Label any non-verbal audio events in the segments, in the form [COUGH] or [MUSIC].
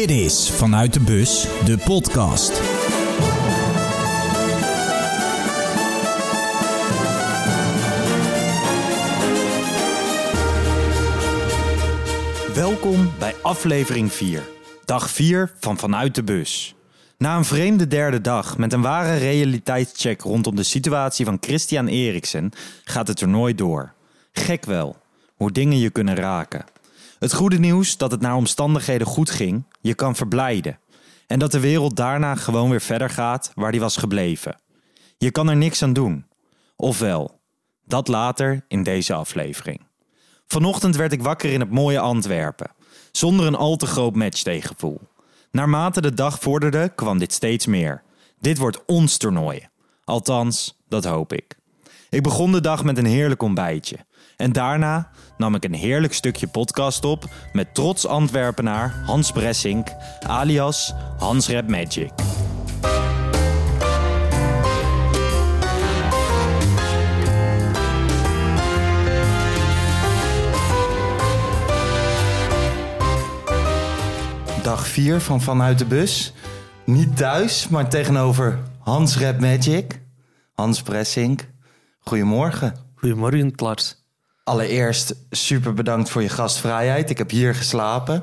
Dit is Vanuit de Bus, de podcast. Welkom bij aflevering 4, dag 4 van Vanuit de Bus. Na een vreemde derde dag met een ware realiteitscheck rondom de situatie van Christian Eriksen gaat het toernooi door. Gek wel, hoe dingen je kunnen raken. Het goede nieuws dat het naar omstandigheden goed ging, je kan verblijden. En dat de wereld daarna gewoon weer verder gaat waar die was gebleven. Je kan er niks aan doen. Ofwel, dat later in deze aflevering. Vanochtend werd ik wakker in het mooie Antwerpen, zonder een al te groot matchtegenvoel. Naarmate de dag vorderde, kwam dit steeds meer. Dit wordt ons toernooi. Althans, dat hoop ik. Ik begon de dag met een heerlijk ontbijtje. En daarna nam ik een heerlijk stukje podcast op met trots Antwerpenaar Hans Bressink, alias Hans Rap Magic. Dag 4 van Vanuit de Bus. Niet thuis, maar tegenover Hans Rap Magic. Hans Bressink. Goedemorgen. Goedemorgen, Lars. Allereerst super bedankt voor je gastvrijheid. Ik heb hier geslapen.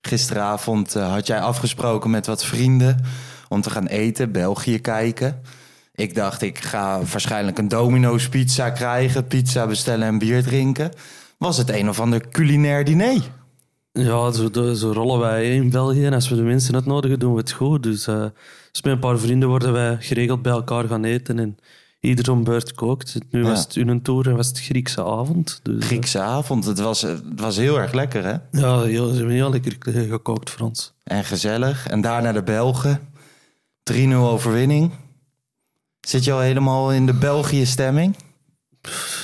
Gisteravond uh, had jij afgesproken met wat vrienden om te gaan eten, België kijken. Ik dacht, ik ga waarschijnlijk een Domino's pizza krijgen, pizza bestellen en bier drinken. Was het een of ander culinair diner? Ja, zo, zo, rollen wij in België. En als we de mensen het nodigen, doen we het goed. Dus, dus met een paar vrienden worden wij geregeld bij elkaar gaan eten. En ieder om beurt kookt. Nu was het een tour en was het Griekse avond. Dus, Griekse avond, het was, het was heel erg lekker hè? Ja, heel, ze hebben heel lekker gekookt voor ons. En gezellig. En daarna de Belgen. 3-0 overwinning. Zit je al helemaal in de België-stemming?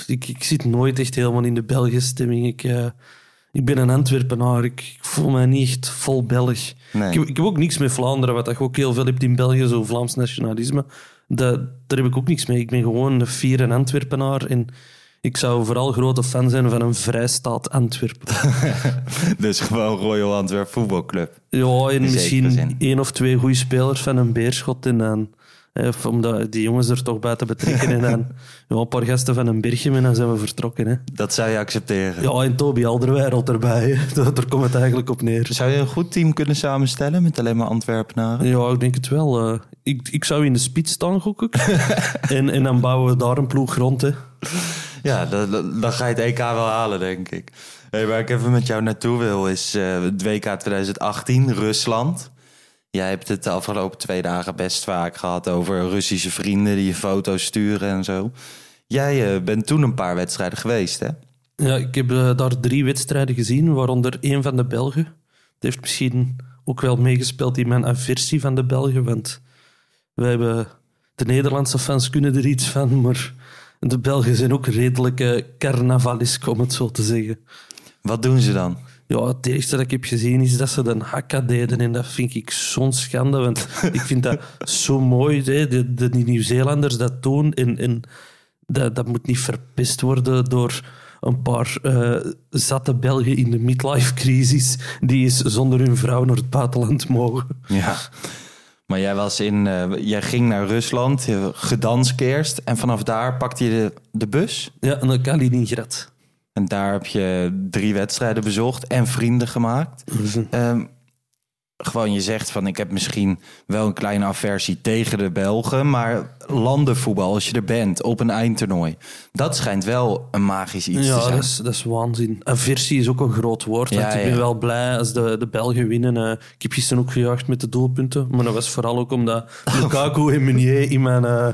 Ik, ik zit nooit echt helemaal in de België-stemming. Ik, uh, ik ben een Antwerpenaar. Ik, ik, voel mij niet echt vol Belg. Nee. Ik, ik, heb ook niks met Vlaanderen, wat je ook heel veel hebt in België, zo Vlaams nationalisme. Dat, daar heb ik ook niks mee. Ik ben gewoon een fier en Antwerpenaar. En ik zou vooral grote fan zijn van een vrijstaat Antwerpen. [LAUGHS] dus gewoon Royal Antwerp voetbalclub. Ja, en misschien één of twee goede spelers van een Beerschot. En dan, eh, om die jongens er toch bij te betrekken. en dan [LAUGHS] ja, een paar gasten van een Berchem en dan zijn we vertrokken. Hè. Dat zou je accepteren? Ja, en Toby Alderweireld erbij. [LAUGHS] Daar komt het eigenlijk op neer. Zou je een goed team kunnen samenstellen met alleen maar Antwerpenaren? Ja, ik denk het wel. Uh, ik, ik zou in de spits staan, gok ik. [LAUGHS] en, en dan bouwen we daar een ploeg rond. Hè. Ja, dan, dan ga je het EK wel halen, denk ik. Hey, waar ik even met jou naartoe wil is uh, het WK 2018, Rusland. Jij hebt het de afgelopen twee dagen best vaak gehad over Russische vrienden die je foto's sturen en zo. Jij uh, bent toen een paar wedstrijden geweest, hè? Ja, ik heb uh, daar drie wedstrijden gezien, waaronder één van de Belgen. Het heeft misschien ook wel meegespeeld in mijn aversie van de Belgen, want wij hebben... De Nederlandse fans kunnen er iets van, maar de Belgen zijn ook redelijk carnavalisk, om het zo te zeggen. Wat doen ze dan? Ja, het eerste dat ik heb gezien is dat ze een hakka deden. En dat vind ik zo'n schande, want ik vind dat [LAUGHS] zo mooi. Hè? De, de Nieuw-Zeelanders dat doen. En, en dat, dat moet niet verpest worden door een paar uh, zatte Belgen in de midlife-crisis die is zonder hun vrouw naar het buitenland mogen. Ja. Maar jij, was in, uh, jij ging naar Rusland, gedanst eerst. En vanaf daar pakte je de, de bus? Ja, naar Kaliningrad. En daar heb je drie wedstrijden bezocht en vrienden gemaakt. Mm gewoon je zegt van ik heb misschien wel een kleine aversie tegen de Belgen, maar landenvoetbal als je er bent op een eindtoernooi, dat schijnt wel een magisch iets ja, te zijn. Dat is, dat is waanzin. Aversie is ook een groot woord. Ja, ik ben wel blij als de, de Belgen winnen. Uh, ik heb gisteren ook gejuicht met de doelpunten, maar dat was vooral ook omdat [LAUGHS] Lukaku en Meunier in mijn uh,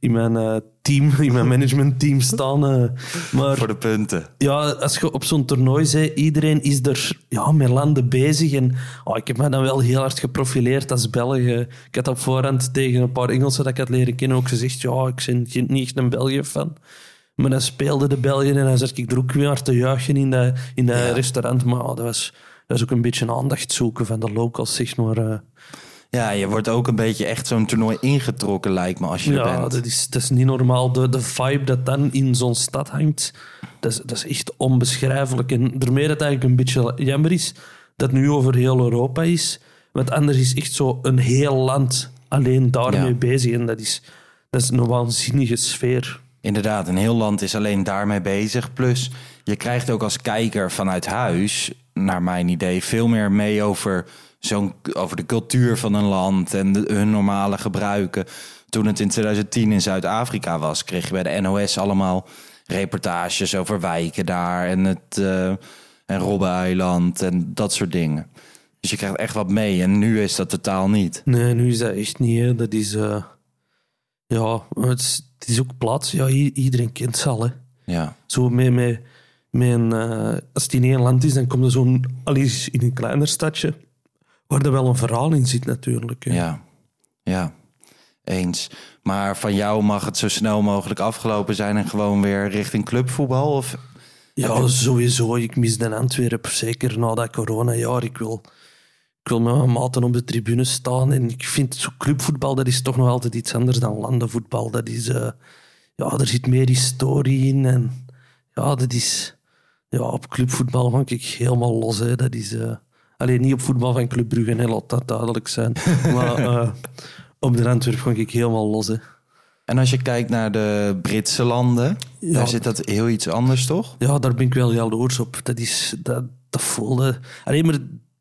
in mijn uh, team, [LAUGHS] in mijn managementteam staan. Uh, maar, Voor de punten. Ja, als je op zo'n toernooi zei, iedereen is er ja, met landen bezig. En oh, ik heb mij dan wel heel hard geprofileerd als Belg. Ik had op voorhand tegen een paar Engelsen dat ik had leren kennen ook gezegd, ja, ik ben niet echt een België-fan. Maar dan speelde de Belgen en dan zat ik er ook weer te juichen in dat, in dat ja. restaurant. Maar oh, dat, was, dat was ook een beetje aandacht zoeken van de locals, zeg maar. Uh, ja, je wordt ook een beetje echt zo'n toernooi ingetrokken, lijkt me, als je ja, er bent. dat is, dat is niet normaal. De, de vibe dat dan in zo'n stad hangt, dat is, dat is echt onbeschrijfelijk. En daarmee dat eigenlijk een beetje jammer is, dat nu over heel Europa is. Want anders is echt zo een heel land alleen daarmee Ja. bezig. En dat is, dat is een waanzinnige sfeer. Inderdaad, een heel land is alleen daarmee bezig. Plus, je krijgt ook als kijker vanuit huis, naar mijn idee, veel meer mee over, zo'n, over de cultuur van een land en de, hun normale gebruiken. Toen het in 2010 in Zuid-Afrika was, kreeg je bij de NOS allemaal reportages over wijken daar en het eh en Robben-eiland en dat soort dingen. Dus je krijgt echt wat mee en nu is dat totaal niet. Nee, nu is dat niet. Dat is... eh, ja, het is, het is ook plat. Ja, iedereen kent ze al, hè. Ja, Zo met, met, met een, eh, als het in één land is, dan komt er zo'n... Al is in een kleiner stadje, waar er wel een verhaal in zit natuurlijk. hè. Ja, ja, eens. Maar van jou mag het zo snel mogelijk afgelopen zijn en gewoon weer richting clubvoetbal? Of Ja, sowieso. Ik mis Den Antwerpen, zeker na dat coronajaar. Ik wil, ik wil met mijn maten op de tribune staan. En ik vind clubvoetbal, dat is toch nog altijd iets anders dan landenvoetbal. Dat is... eh, ja, er zit meer historie in. En ja, dat is... Ja, op clubvoetbal hang ik helemaal los. Hè. Dat is... eh, alleen niet op voetbal van Club Brugge, hè, laat dat duidelijk zijn. [LAUGHS] maar eh, op de Antwerpen hang ik helemaal los. Hè. En als je kijkt naar de Britse landen, Ja. daar zit dat heel iets anders, toch? Ja, daar ben ik wel jaloers op. Dat is... Dat, dat voelde... Alleen maar...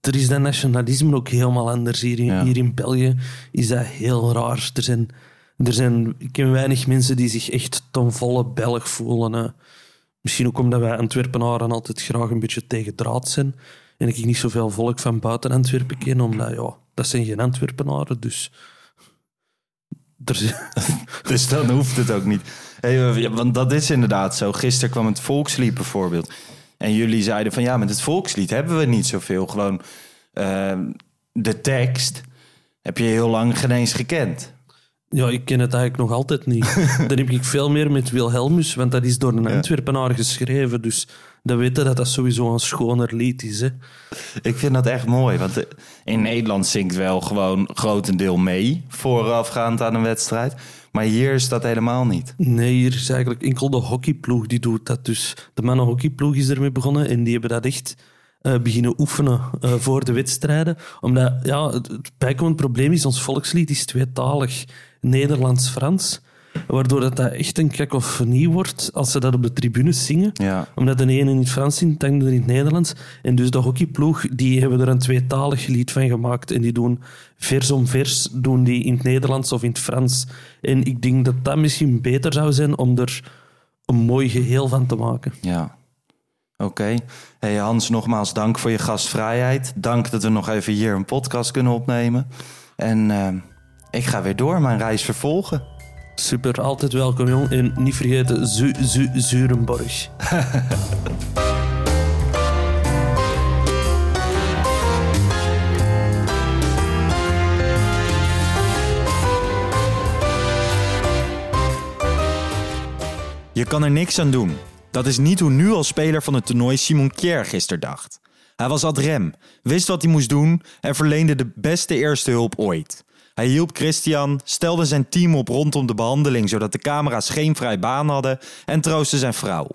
Er is dat nationalisme ook helemaal anders. Hier in, Ja. hier in België is dat heel raar. Er zijn, er zijn... Ik ken weinig mensen die zich echt ten volle Belg voelen. hè. Misschien ook omdat wij Antwerpenaren altijd graag een beetje tegen draad zijn. En ik niet zoveel volk van buiten Antwerpen ken, omdat ja, dat zijn geen Antwerpenaren. Dus... Er, [LAUGHS] Dus dan hoeft het ook niet. Hey, ja, want dat is inderdaad zo. Gisteren kwam het volkslied bijvoorbeeld. En jullie zeiden van ja, met het volkslied hebben we niet zoveel. Gewoon eh, de tekst heb je heel lang geen eens gekend. Ja, ik ken het eigenlijk nog altijd niet. [LAUGHS] Dan heb ik veel meer met Wilhelmus, want dat is door een Antwerpenaar geschreven. Dus dan weten dat dat sowieso een schoner lied is. Hè. Ik vind dat echt mooi, want eh, in Nederland zingt wel gewoon grotendeel mee voorafgaand aan een wedstrijd. Maar hier is dat helemaal niet. Nee, hier is eigenlijk enkel de hockeyploeg die doet dat. Dus de mannenhockeyploeg is ermee begonnen en die hebben dat echt eh, beginnen oefenen eh, voor de wedstrijden. Omdat, ja, het, het bijkomend probleem is, ons volkslied is tweetalig Nederlands-Frans. Waardoor dat, dat echt een kakofonie wordt als ze dat op de tribunes zingen. Ja. Omdat de ene in het Frans zingt, de andere in het Nederlands. En dus de hockeyploeg, die hebben er een tweetalig lied van gemaakt. En die doen vers om vers, doen die in het Nederlands of in het Frans. En ik denk dat dat misschien beter zou zijn om er een mooi geheel van te maken. Ja. Oké. Hey Hans, nogmaals dank voor je gastvrijheid. Dank dat we nog even hier een podcast kunnen opnemen. En eh, ik ga weer door mijn reis vervolgen. Super, altijd welkom jong. En niet vergeten, Zu Zu Zurenborg. Je kan er niks aan doen. Dat is niet hoe nu als speler van het toernooi Simon Kjær gisteren dacht. Hij was ad rem, wist wat hij moest doen en verleende de beste eerste hulp ooit. Hij hielp Christian, stelde zijn team op rondom de behandeling zodat de camera's geen vrij baan hadden en troostte zijn vrouw.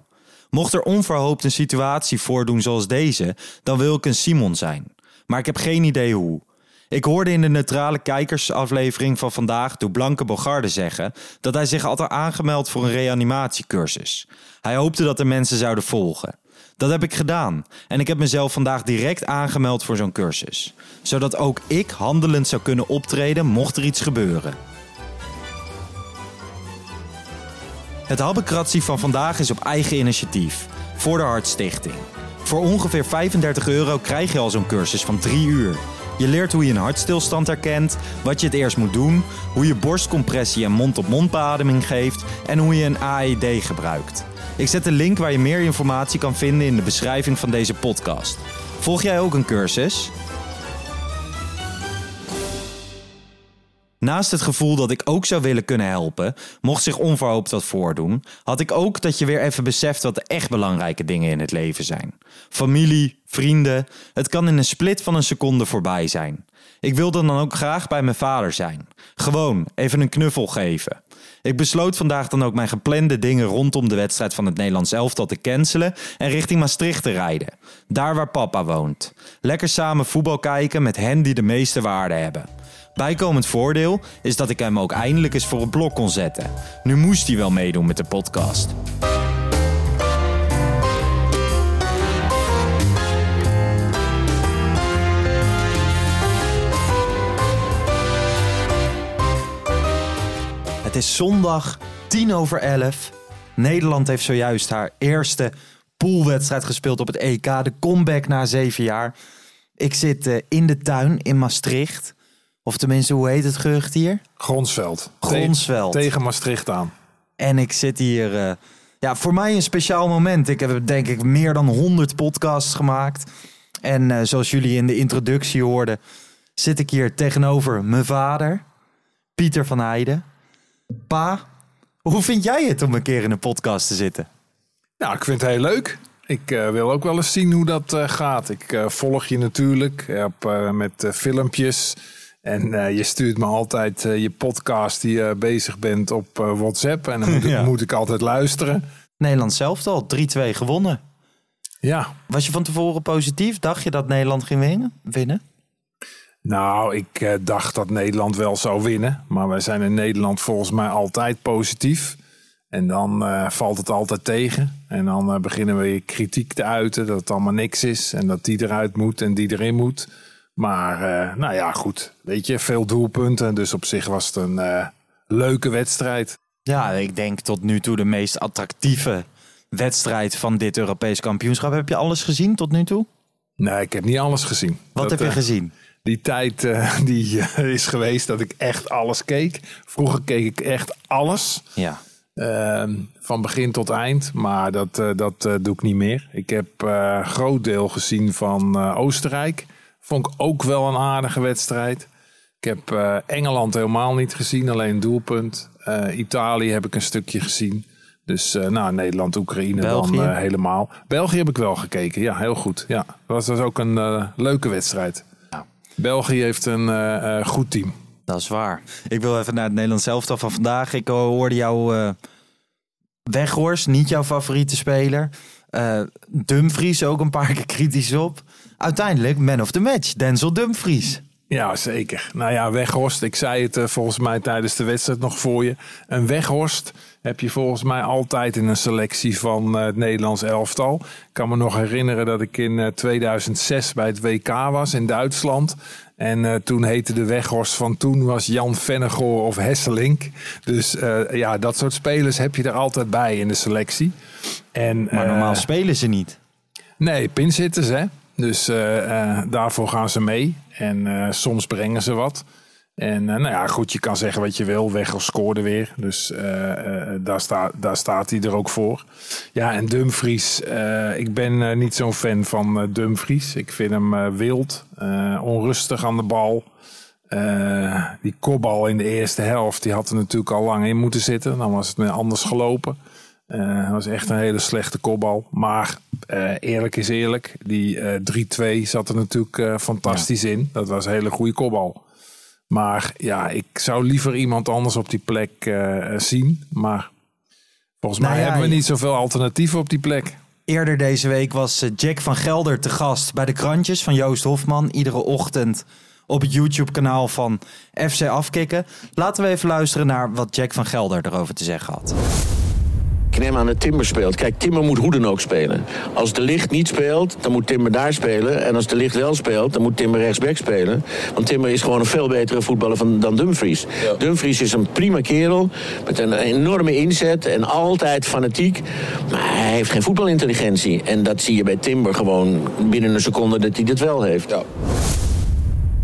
Mocht er onverhoopt een situatie voordoen zoals deze, dan wil ik een Simon zijn. Maar ik heb geen idee hoe. Ik hoorde in de neutrale kijkersaflevering van vandaag door Blanke Bogarde zeggen dat hij zich had aangemeld voor een reanimatiecursus. Hij hoopte dat er mensen zouden volgen. Dat heb ik gedaan en ik heb mezelf vandaag direct aangemeld voor zo'n cursus. Zodat ook ik handelend zou kunnen optreden mocht er iets gebeuren. Het Habbekratsie van vandaag is op eigen initiatief, voor de Hartstichting. Voor ongeveer 35 euro krijg je al zo'n cursus van 3 uur. Je leert hoe je een hartstilstand herkent, wat je het eerst moet doen, hoe je borstcompressie en mond-op-mond beademing geeft en hoe je een AED gebruikt. Ik zet de link waar je meer informatie kan vinden in de beschrijving van deze podcast. Volg jij ook een cursus? Naast het gevoel dat ik ook zou willen kunnen helpen, mocht zich onverhoopt wat voordoen, had ik ook dat je weer even beseft wat de echt belangrijke dingen in het leven zijn. Familie, vrienden, het kan in een split van een seconde voorbij zijn. Ik wilde dan ook graag bij mijn vader zijn. Gewoon even een knuffel geven. Ik besloot vandaag dan ook mijn geplande dingen rondom de wedstrijd van het Nederlands elftal te cancelen en richting Maastricht te rijden. Daar waar papa woont. Lekker samen voetbal kijken met hen die de meeste waarde hebben. Bijkomend voordeel is dat ik hem ook eindelijk eens voor een blok kon zetten. Nu moest hij wel meedoen met de podcast. Het is zondag 10 over 11. Nederland heeft zojuist haar eerste poolwedstrijd gespeeld op het EK. De comeback na zeven jaar. Ik zit eh, in de tuin in Maastricht. Of tenminste, hoe heet het gerucht hier? Gronsveld. Gronsveld. Te- tegen Maastricht aan. En ik zit hier. eh, ja, voor mij een speciaal moment. Ik heb denk ik meer dan 100 podcasts gemaakt. En eh, zoals jullie in de introductie hoorden, zit ik hier tegenover mijn vader, Pieter van Heijden. Pa, hoe vind jij het om een keer in een podcast te zitten? Nou, ik vind het heel leuk. Ik eh, wil ook wel eens zien hoe dat gaat. Ik volg je natuurlijk op, eh, met filmpjes. En eh, je stuurt me altijd eh, je podcast die je bezig bent op eh, WhatsApp. En dan moet, ik- [LAUGHS] Ja. moet ik altijd luisteren. Nederland zelf al 3-2 gewonnen. Ja, Was je van tevoren positief? Dacht je dat Nederland ging winnen? winnen? nou, ik dacht dat Nederland wel zou winnen. Maar wij zijn in Nederland volgens mij altijd positief. En dan valt het altijd tegen. En dan beginnen we kritiek te uiten dat het allemaal niks is. En dat die eruit moet en die erin moet. Maar eh, nou ja, goed. Weet je, veel doelpunten. Dus op zich was het een eh, leuke wedstrijd. Ja, ik denk tot nu toe de meest attractieve wedstrijd van dit Europees kampioenschap. Heb je alles gezien tot nu toe? Nee, ik heb niet alles gezien. Wat Dat, heb je eh, gezien? Die tijd [LAUGHS] die is geweest dat ik echt alles keek. Vroeger keek ik echt alles. Ja. Ehm, van begin tot eind. Maar dat, dat doe ik niet meer. Ik heb een groot deel gezien van Oostenrijk. Vond ik ook wel een aardige wedstrijd. Ik heb eh, Engeland helemaal niet gezien, alleen een doelpunt. Eh, Italië heb ik een stukje gezien. Dus eh, nou, Nederland, Oekraïne België? dan helemaal. België heb ik wel gekeken, ja, heel goed. Ja, dat was, was ook een leuke wedstrijd. Ja. België heeft een goed team. Dat is waar. Ik wil even naar het Nederlands elftal van vandaag. Ik hoorde jou Weghorst, niet jouw favoriete speler. Dumfries ook een paar keer kritisch op. Uiteindelijk man of the match, Denzel Dumfries. Ja, zeker. Nou ja, Weghorst. Ik zei het eh, volgens mij tijdens de wedstrijd nog voor je. Een Weghorst heb je volgens mij altijd in een selectie van eh, het Nederlands elftal. Ik kan me nog herinneren dat ik in eh, 2006 bij het WK was in Duitsland. En eh, toen heette de Weghorst van toen was Jan Vennegoor of Hesselink. Dus eh, ja, dat soort spelers heb je er altijd bij in de selectie. En, Maar normaal eh, spelen ze niet. Nee, pinzitters hè. Dus eh, eh, daarvoor gaan ze mee. En eh, soms brengen ze wat. En nou ja, goed, je kan zeggen wat je wil. Weghel scoorde weer. Dus daar, staat daar staat hij er ook voor. Ja, en Dumfries. ik ben niet zo'n fan van Dumfries. Ik vind hem wild. onrustig aan de bal. Die kopbal in de eerste helft, die had er natuurlijk al lang in moeten zitten. Dan was het anders gelopen. Dat was echt een hele slechte kopbal. Maar eh, eerlijk is eerlijk, die eh 3-2 zat er natuurlijk fantastisch in. Dat was een hele goede kopbal. Maar ja, ik zou liever iemand anders op die plek zien. Maar volgens mij Nou ja, hebben we niet zoveel alternatieven op die plek. Eerder deze week was Jack van Gelder te gast bij de krantjes van Joost Hofman. Iedere ochtend op het YouTube-kanaal van FC Afkikken. Laten we even luisteren naar wat Jack van Gelder erover te zeggen had. Ik neem aan dat Timber speelt. Kijk, Timber moet hoe dan ook spelen. Als de licht niet speelt, dan moet Timber daar spelen. En als de licht wel speelt, dan moet Timber rechtsback spelen. Want Timber is gewoon een veel betere voetballer van, dan Dumfries. Dumfries is een prima kerel. Met een enorme inzet en altijd fanatiek. Maar hij heeft geen voetbalintelligentie. En dat zie je bij Timber gewoon binnen een seconde dat hij dit wel heeft. Ja,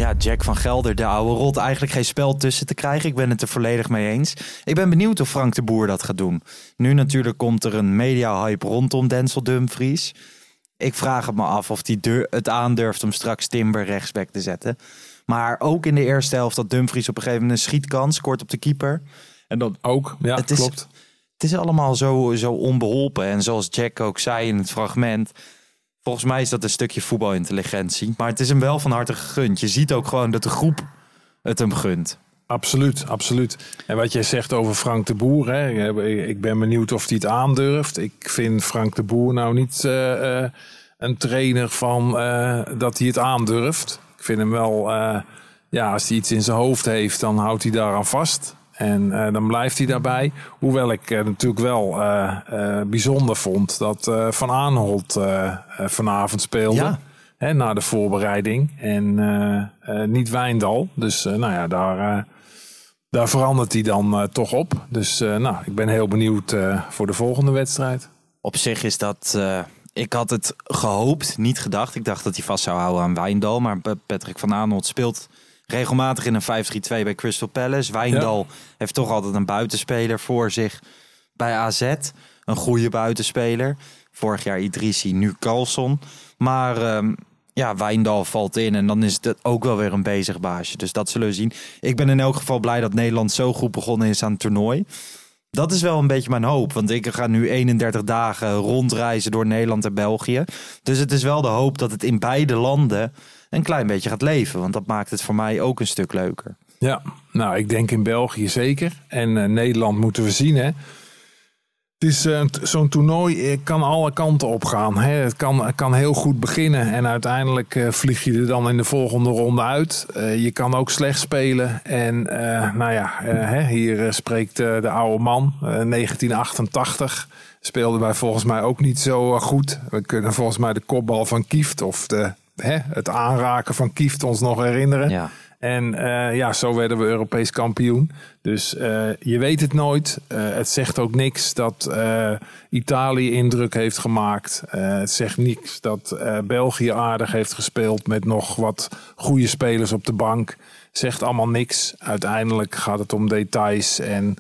Jack van Gelder, de oude rot, eigenlijk geen spel tussen te krijgen. Ik ben het er volledig mee eens. Ik ben benieuwd of Frank de Boer dat gaat doen. Nu natuurlijk komt er een media-hype rondom Denzel Dumfries. Ik vraag het me af of hij het aandurft om straks Timber rechtsback te zetten. Maar ook in de eerste helft dat Dumfries op een gegeven moment een schietkans scoort op de keeper. En dan Ook, ja, Het is- klopt. het is allemaal zo, zo onbeholpen. En zoals Jack ook zei in het fragment. Volgens mij is dat een stukje voetbalintelligentie. Maar het is hem wel van harte gegund. Je ziet ook gewoon dat de groep het hem gunt. Absoluut, absoluut. En wat jij zegt over Frank de Boer, hè, ik ben benieuwd of hij het aandurft. Ik vind Frank de Boer nou niet uh, een trainer van uh, dat hij het aandurft. Ik vind hem wel, ja, als hij iets in zijn hoofd heeft, dan houdt hij daaraan vast. En uh, dan blijft hij daarbij. Hoewel ik uh, natuurlijk wel uh, bijzonder vond dat Van Aanholt vanavond speelde. Ja. Hè, na de voorbereiding. En niet Wijndal. Dus nou ja, daar, daar verandert hij dan toch op. Dus nou, ik ben heel benieuwd voor de volgende wedstrijd. Op zich is dat... ik had het gehoopt, niet gedacht. Ik dacht dat hij vast zou houden aan Wijndal. Maar Patrick van Aanholt speelt regelmatig in een 5-3-2 bij Crystal Palace. Wijndal heeft toch altijd een buitenspeler voor zich bij AZ. Een goede buitenspeler. Vorig jaar Idrissi, nu Carlson. Maar um, ja, Wijndal valt in en dan is het ook wel weer een bezig baasje. Dus dat zullen we zien. Ik ben in elk geval blij dat Nederland zo goed begonnen is aan het toernooi. Dat is wel een beetje mijn hoop. Want ik ga nu 31 dagen rondreizen door Nederland en België. Dus het is wel de hoop dat het in beide landen een klein beetje gaat leven. Want dat maakt het voor mij ook een stuk leuker. Ja, nou, ik denk in België zeker. En uh, Nederland moeten we zien, hè. Het is uh, zo'n toernooi eh, kan alle kanten op gaan. Hè. Het kan, kan heel goed beginnen en uiteindelijk vlieg je er dan in de volgende ronde uit. je kan ook slecht spelen. En nou ja, hè, hier spreekt de oude man, 1988 speelde wij volgens mij ook niet zo goed. We kunnen volgens mij de kopbal van Kieft of de hè, het aanraken van Kieft ons nog herinneren. Ja. En uh, ja, zo werden we Europees kampioen. Dus uh, je weet het nooit. Uh, het zegt ook niks dat Italië indruk heeft gemaakt. het zegt niks dat België aardig heeft gespeeld met nog wat goede spelers op de bank. Zegt allemaal niks. Uiteindelijk gaat het om details en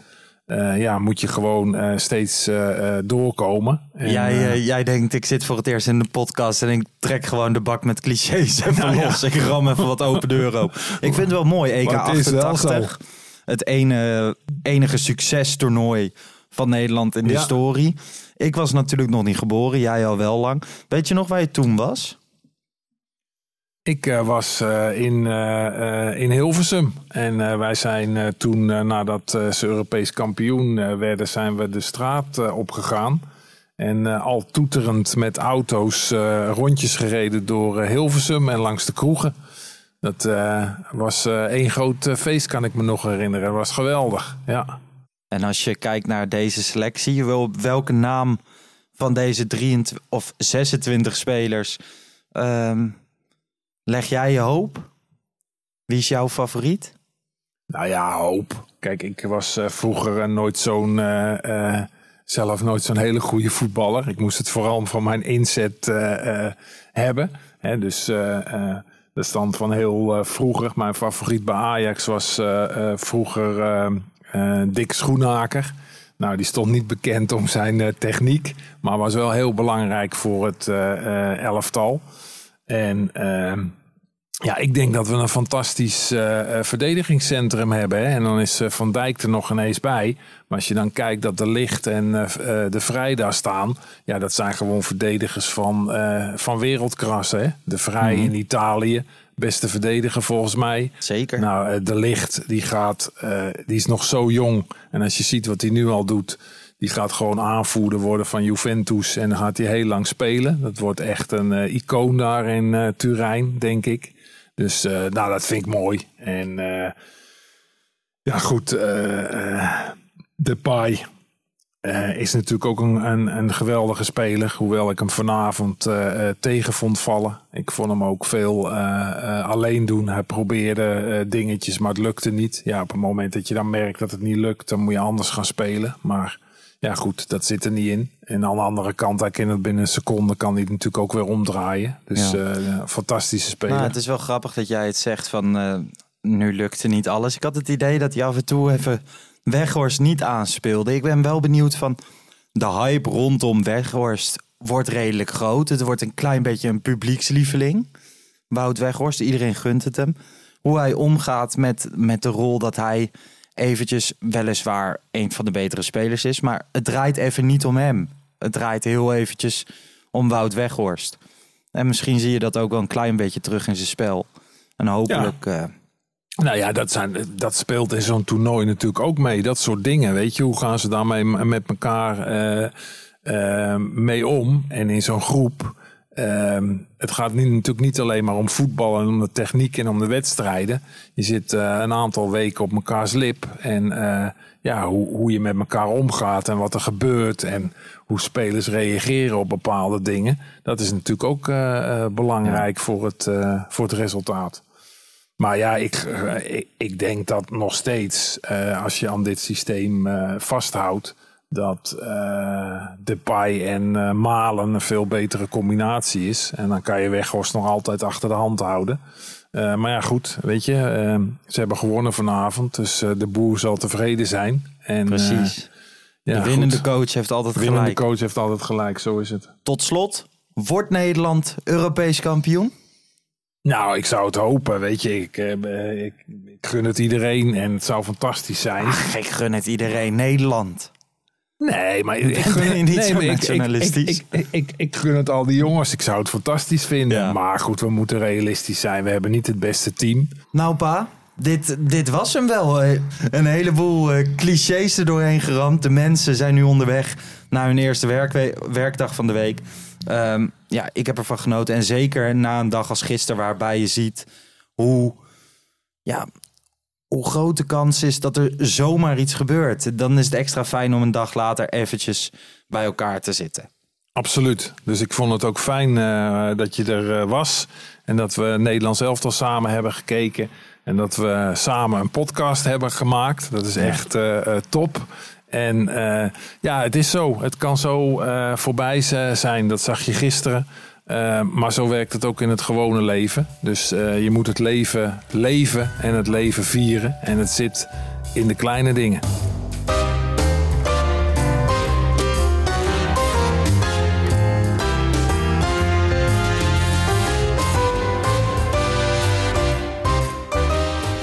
uh, ja, moet je gewoon uh, steeds uh, doorkomen. En, jij, jij denkt, ik zit voor het eerst in de podcast en ik trek gewoon de bak met clichés even nou, los. Ja. Ik ram even wat open deuren op. Ik vind het wel mooi, EK 88. Het ene, enige succestoernooi van Nederland in de ja. historie. Ik was natuurlijk nog niet geboren, jij al wel lang. Weet je nog waar je toen was? Ik uh, was uh, in, uh, in Hilversum. En wij zijn toen, nadat ze Europees kampioen werden, zijn we de straat opgegaan. En al toeterend met auto's rondjes gereden door Hilversum en langs de kroegen. Dat was één groot feest, kan ik me nog herinneren. Dat was geweldig, ja. En als je kijkt naar deze selectie, welke naam van deze 23 of 26 spelers... Um, Leg jij je hoop? Wie is jouw favoriet? Nou ja, hoop. Kijk, ik was uh, vroeger uh, nooit zo'n. Uh, zelf nooit zo'n hele goede voetballer. Ik moest het vooral van mijn inzet hebben. Hè, dus de stand van heel vroeger. Mijn favoriet bij Ajax was vroeger Dick Schoenaker. Nou, die stond niet bekend om zijn techniek. Maar was wel heel belangrijk voor het elftal. En ehm, ja, ik denk dat we een fantastisch uh, verdedigingscentrum hebben. Hè? En dan is uh, Van Dijk er nog ineens bij. Maar als je dan kijkt dat de Licht en de Vrij daar staan. Ja, dat zijn gewoon verdedigers van, van wereldklasse. Hè? De Vrij mm -hmm. in Italië. Beste verdediger volgens mij. Zeker. Nou, de Licht die gaat, die is nog zo jong. En als je ziet wat hij nu al doet. Die gaat gewoon aanvoerder worden van Juventus. En dan gaat hij heel lang spelen. Dat wordt echt een icoon daar in Turijn, denk ik. Dus uh, nou, dat vind ik mooi. En uh, ja, goed. Uh, de Pai is natuurlijk ook een, een, een, geweldige speler. Hoewel ik hem vanavond tegen vond vallen. Ik vond hem ook veel alleen doen. Hij probeerde dingetjes, maar het lukte niet. Ja, op het moment dat je dan merkt dat het niet lukt, dan moet je anders gaan spelen. Maar ja, goed, dat zit er niet in. En aan de andere kant, hij kan het binnen een seconde kan hij natuurlijk ook weer omdraaien. Dus ja. Uh, fantastische speler. Nou, het is wel grappig dat jij het zegt van uh, nu lukte niet alles. Ik had het idee dat hij af en toe even Weghorst niet aanspeelde. Ik ben wel benieuwd van de hype rondom Weghorst wordt redelijk groot. Het wordt een klein beetje een publiekslieveling. Wout Weghorst, iedereen gunt het hem. Hoe hij omgaat met, met de rol dat hij eventjes weliswaar een van de betere spelers is. Maar het draait even niet om hem. Het draait heel eventjes om Wout Weghorst. En misschien zie je dat ook wel een klein beetje terug in zijn spel. En hopelijk... Ja. Uh, Nou ja, dat, zijn, dat speelt in zo'n toernooi natuurlijk ook mee. Dat soort dingen, weet je. Hoe gaan ze daarmee met elkaar uh, uh, mee om? En in zo'n groep... Uh, het gaat niet, natuurlijk niet alleen maar om voetbal en om de techniek en om de wedstrijden. Je zit uh, een aantal weken op mekaars lip. En uh, ja, hoe, hoe je met elkaar omgaat en wat er gebeurt. En hoe spelers reageren op bepaalde dingen. Dat is natuurlijk ook uh, belangrijk ja. voor, het, voor het resultaat. Maar ja, ik, ik, ik, denk dat nog steeds, als je aan dit systeem vasthoudt dat uh, Depay en uh, Malen een veel betere combinatie is. En dan kan je Weghorst nog altijd achter de hand houden. Uh, maar ja, goed, weet je, ze hebben gewonnen vanavond. Dus de boer zal tevreden zijn. En, Precies. Ja, de winnende goed. coach heeft altijd de gelijk. De winnende coach heeft altijd gelijk, zo is het. Tot slot, wordt Nederland Europees kampioen? Nou, ik zou het hopen, weet je. Ik, ik, ik gun het iedereen en het zou fantastisch zijn. Ach, ik gun het iedereen. Nederland. Nee, maar ik gun [LAUGHS] je niet nee, zo nationalistisch? Ik, ik, ik, ik gun het al die jongens. Ik zou het fantastisch vinden. Ja. Maar goed, we moeten realistisch zijn. We hebben niet het beste team. Nou pa, dit, dit was hem wel. Een heleboel eh, clichés er doorheen geramd. De mensen zijn nu onderweg naar hun eerste werkwe- werkdag van de week. Ehm, ja, ik heb ervan genoten. En zeker na een dag als gisteren waarbij je ziet hoe... Ja, hoe groot de kans is dat er zomaar iets gebeurt. Dan is het extra fijn om een dag later eventjes bij elkaar te zitten. Absoluut. Dus ik vond het ook fijn eh, dat je er eh, was. En dat we Nederlands elftal samen hebben gekeken. En dat we samen een podcast hebben gemaakt. Dat is echt eh, top. En ja, het is zo. Het kan zo voorbij zijn. Dat zag je gisteren. Eh, maar zo werkt het ook in het gewone leven. Dus eh, je moet het leven leven en het leven vieren. En het zit in de kleine dingen.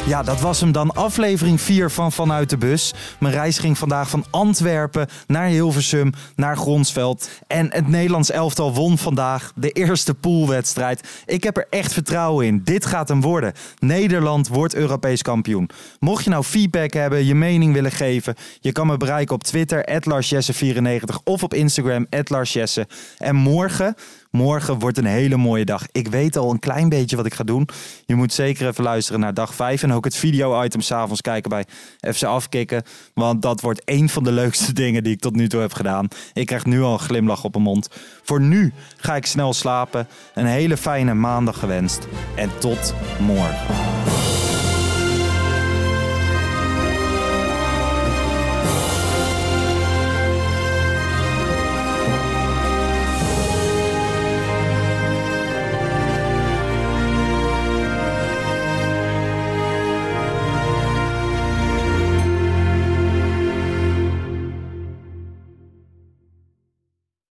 Ja, dat was hem dan. Aflevering 4 van Vanuit de Bus. Mijn reis ging vandaag van Antwerpen naar Hilversum, naar Gronsveld. En het Nederlands elftal won vandaag de eerste poolwedstrijd. Ik heb er echt vertrouwen in. Dit gaat hem worden. Nederland wordt Europees kampioen. Mocht je nou feedback hebben, je mening willen geven... je kan me bereiken op Twitter, larsjesse94... of op Instagram, larsjesse. En morgen... Morgen wordt een hele mooie dag. Ik weet al een klein beetje wat ik ga doen. Je moet zeker even luisteren naar dag 5. En ook het video-item s'avonds kijken bij FC Afkikken. Want dat wordt een van de leukste [LAUGHS] dingen die ik tot nu toe heb gedaan. Ik krijg nu al een glimlach op mijn mond. Voor nu ga ik snel slapen. Een hele fijne maandag gewenst. En tot morgen.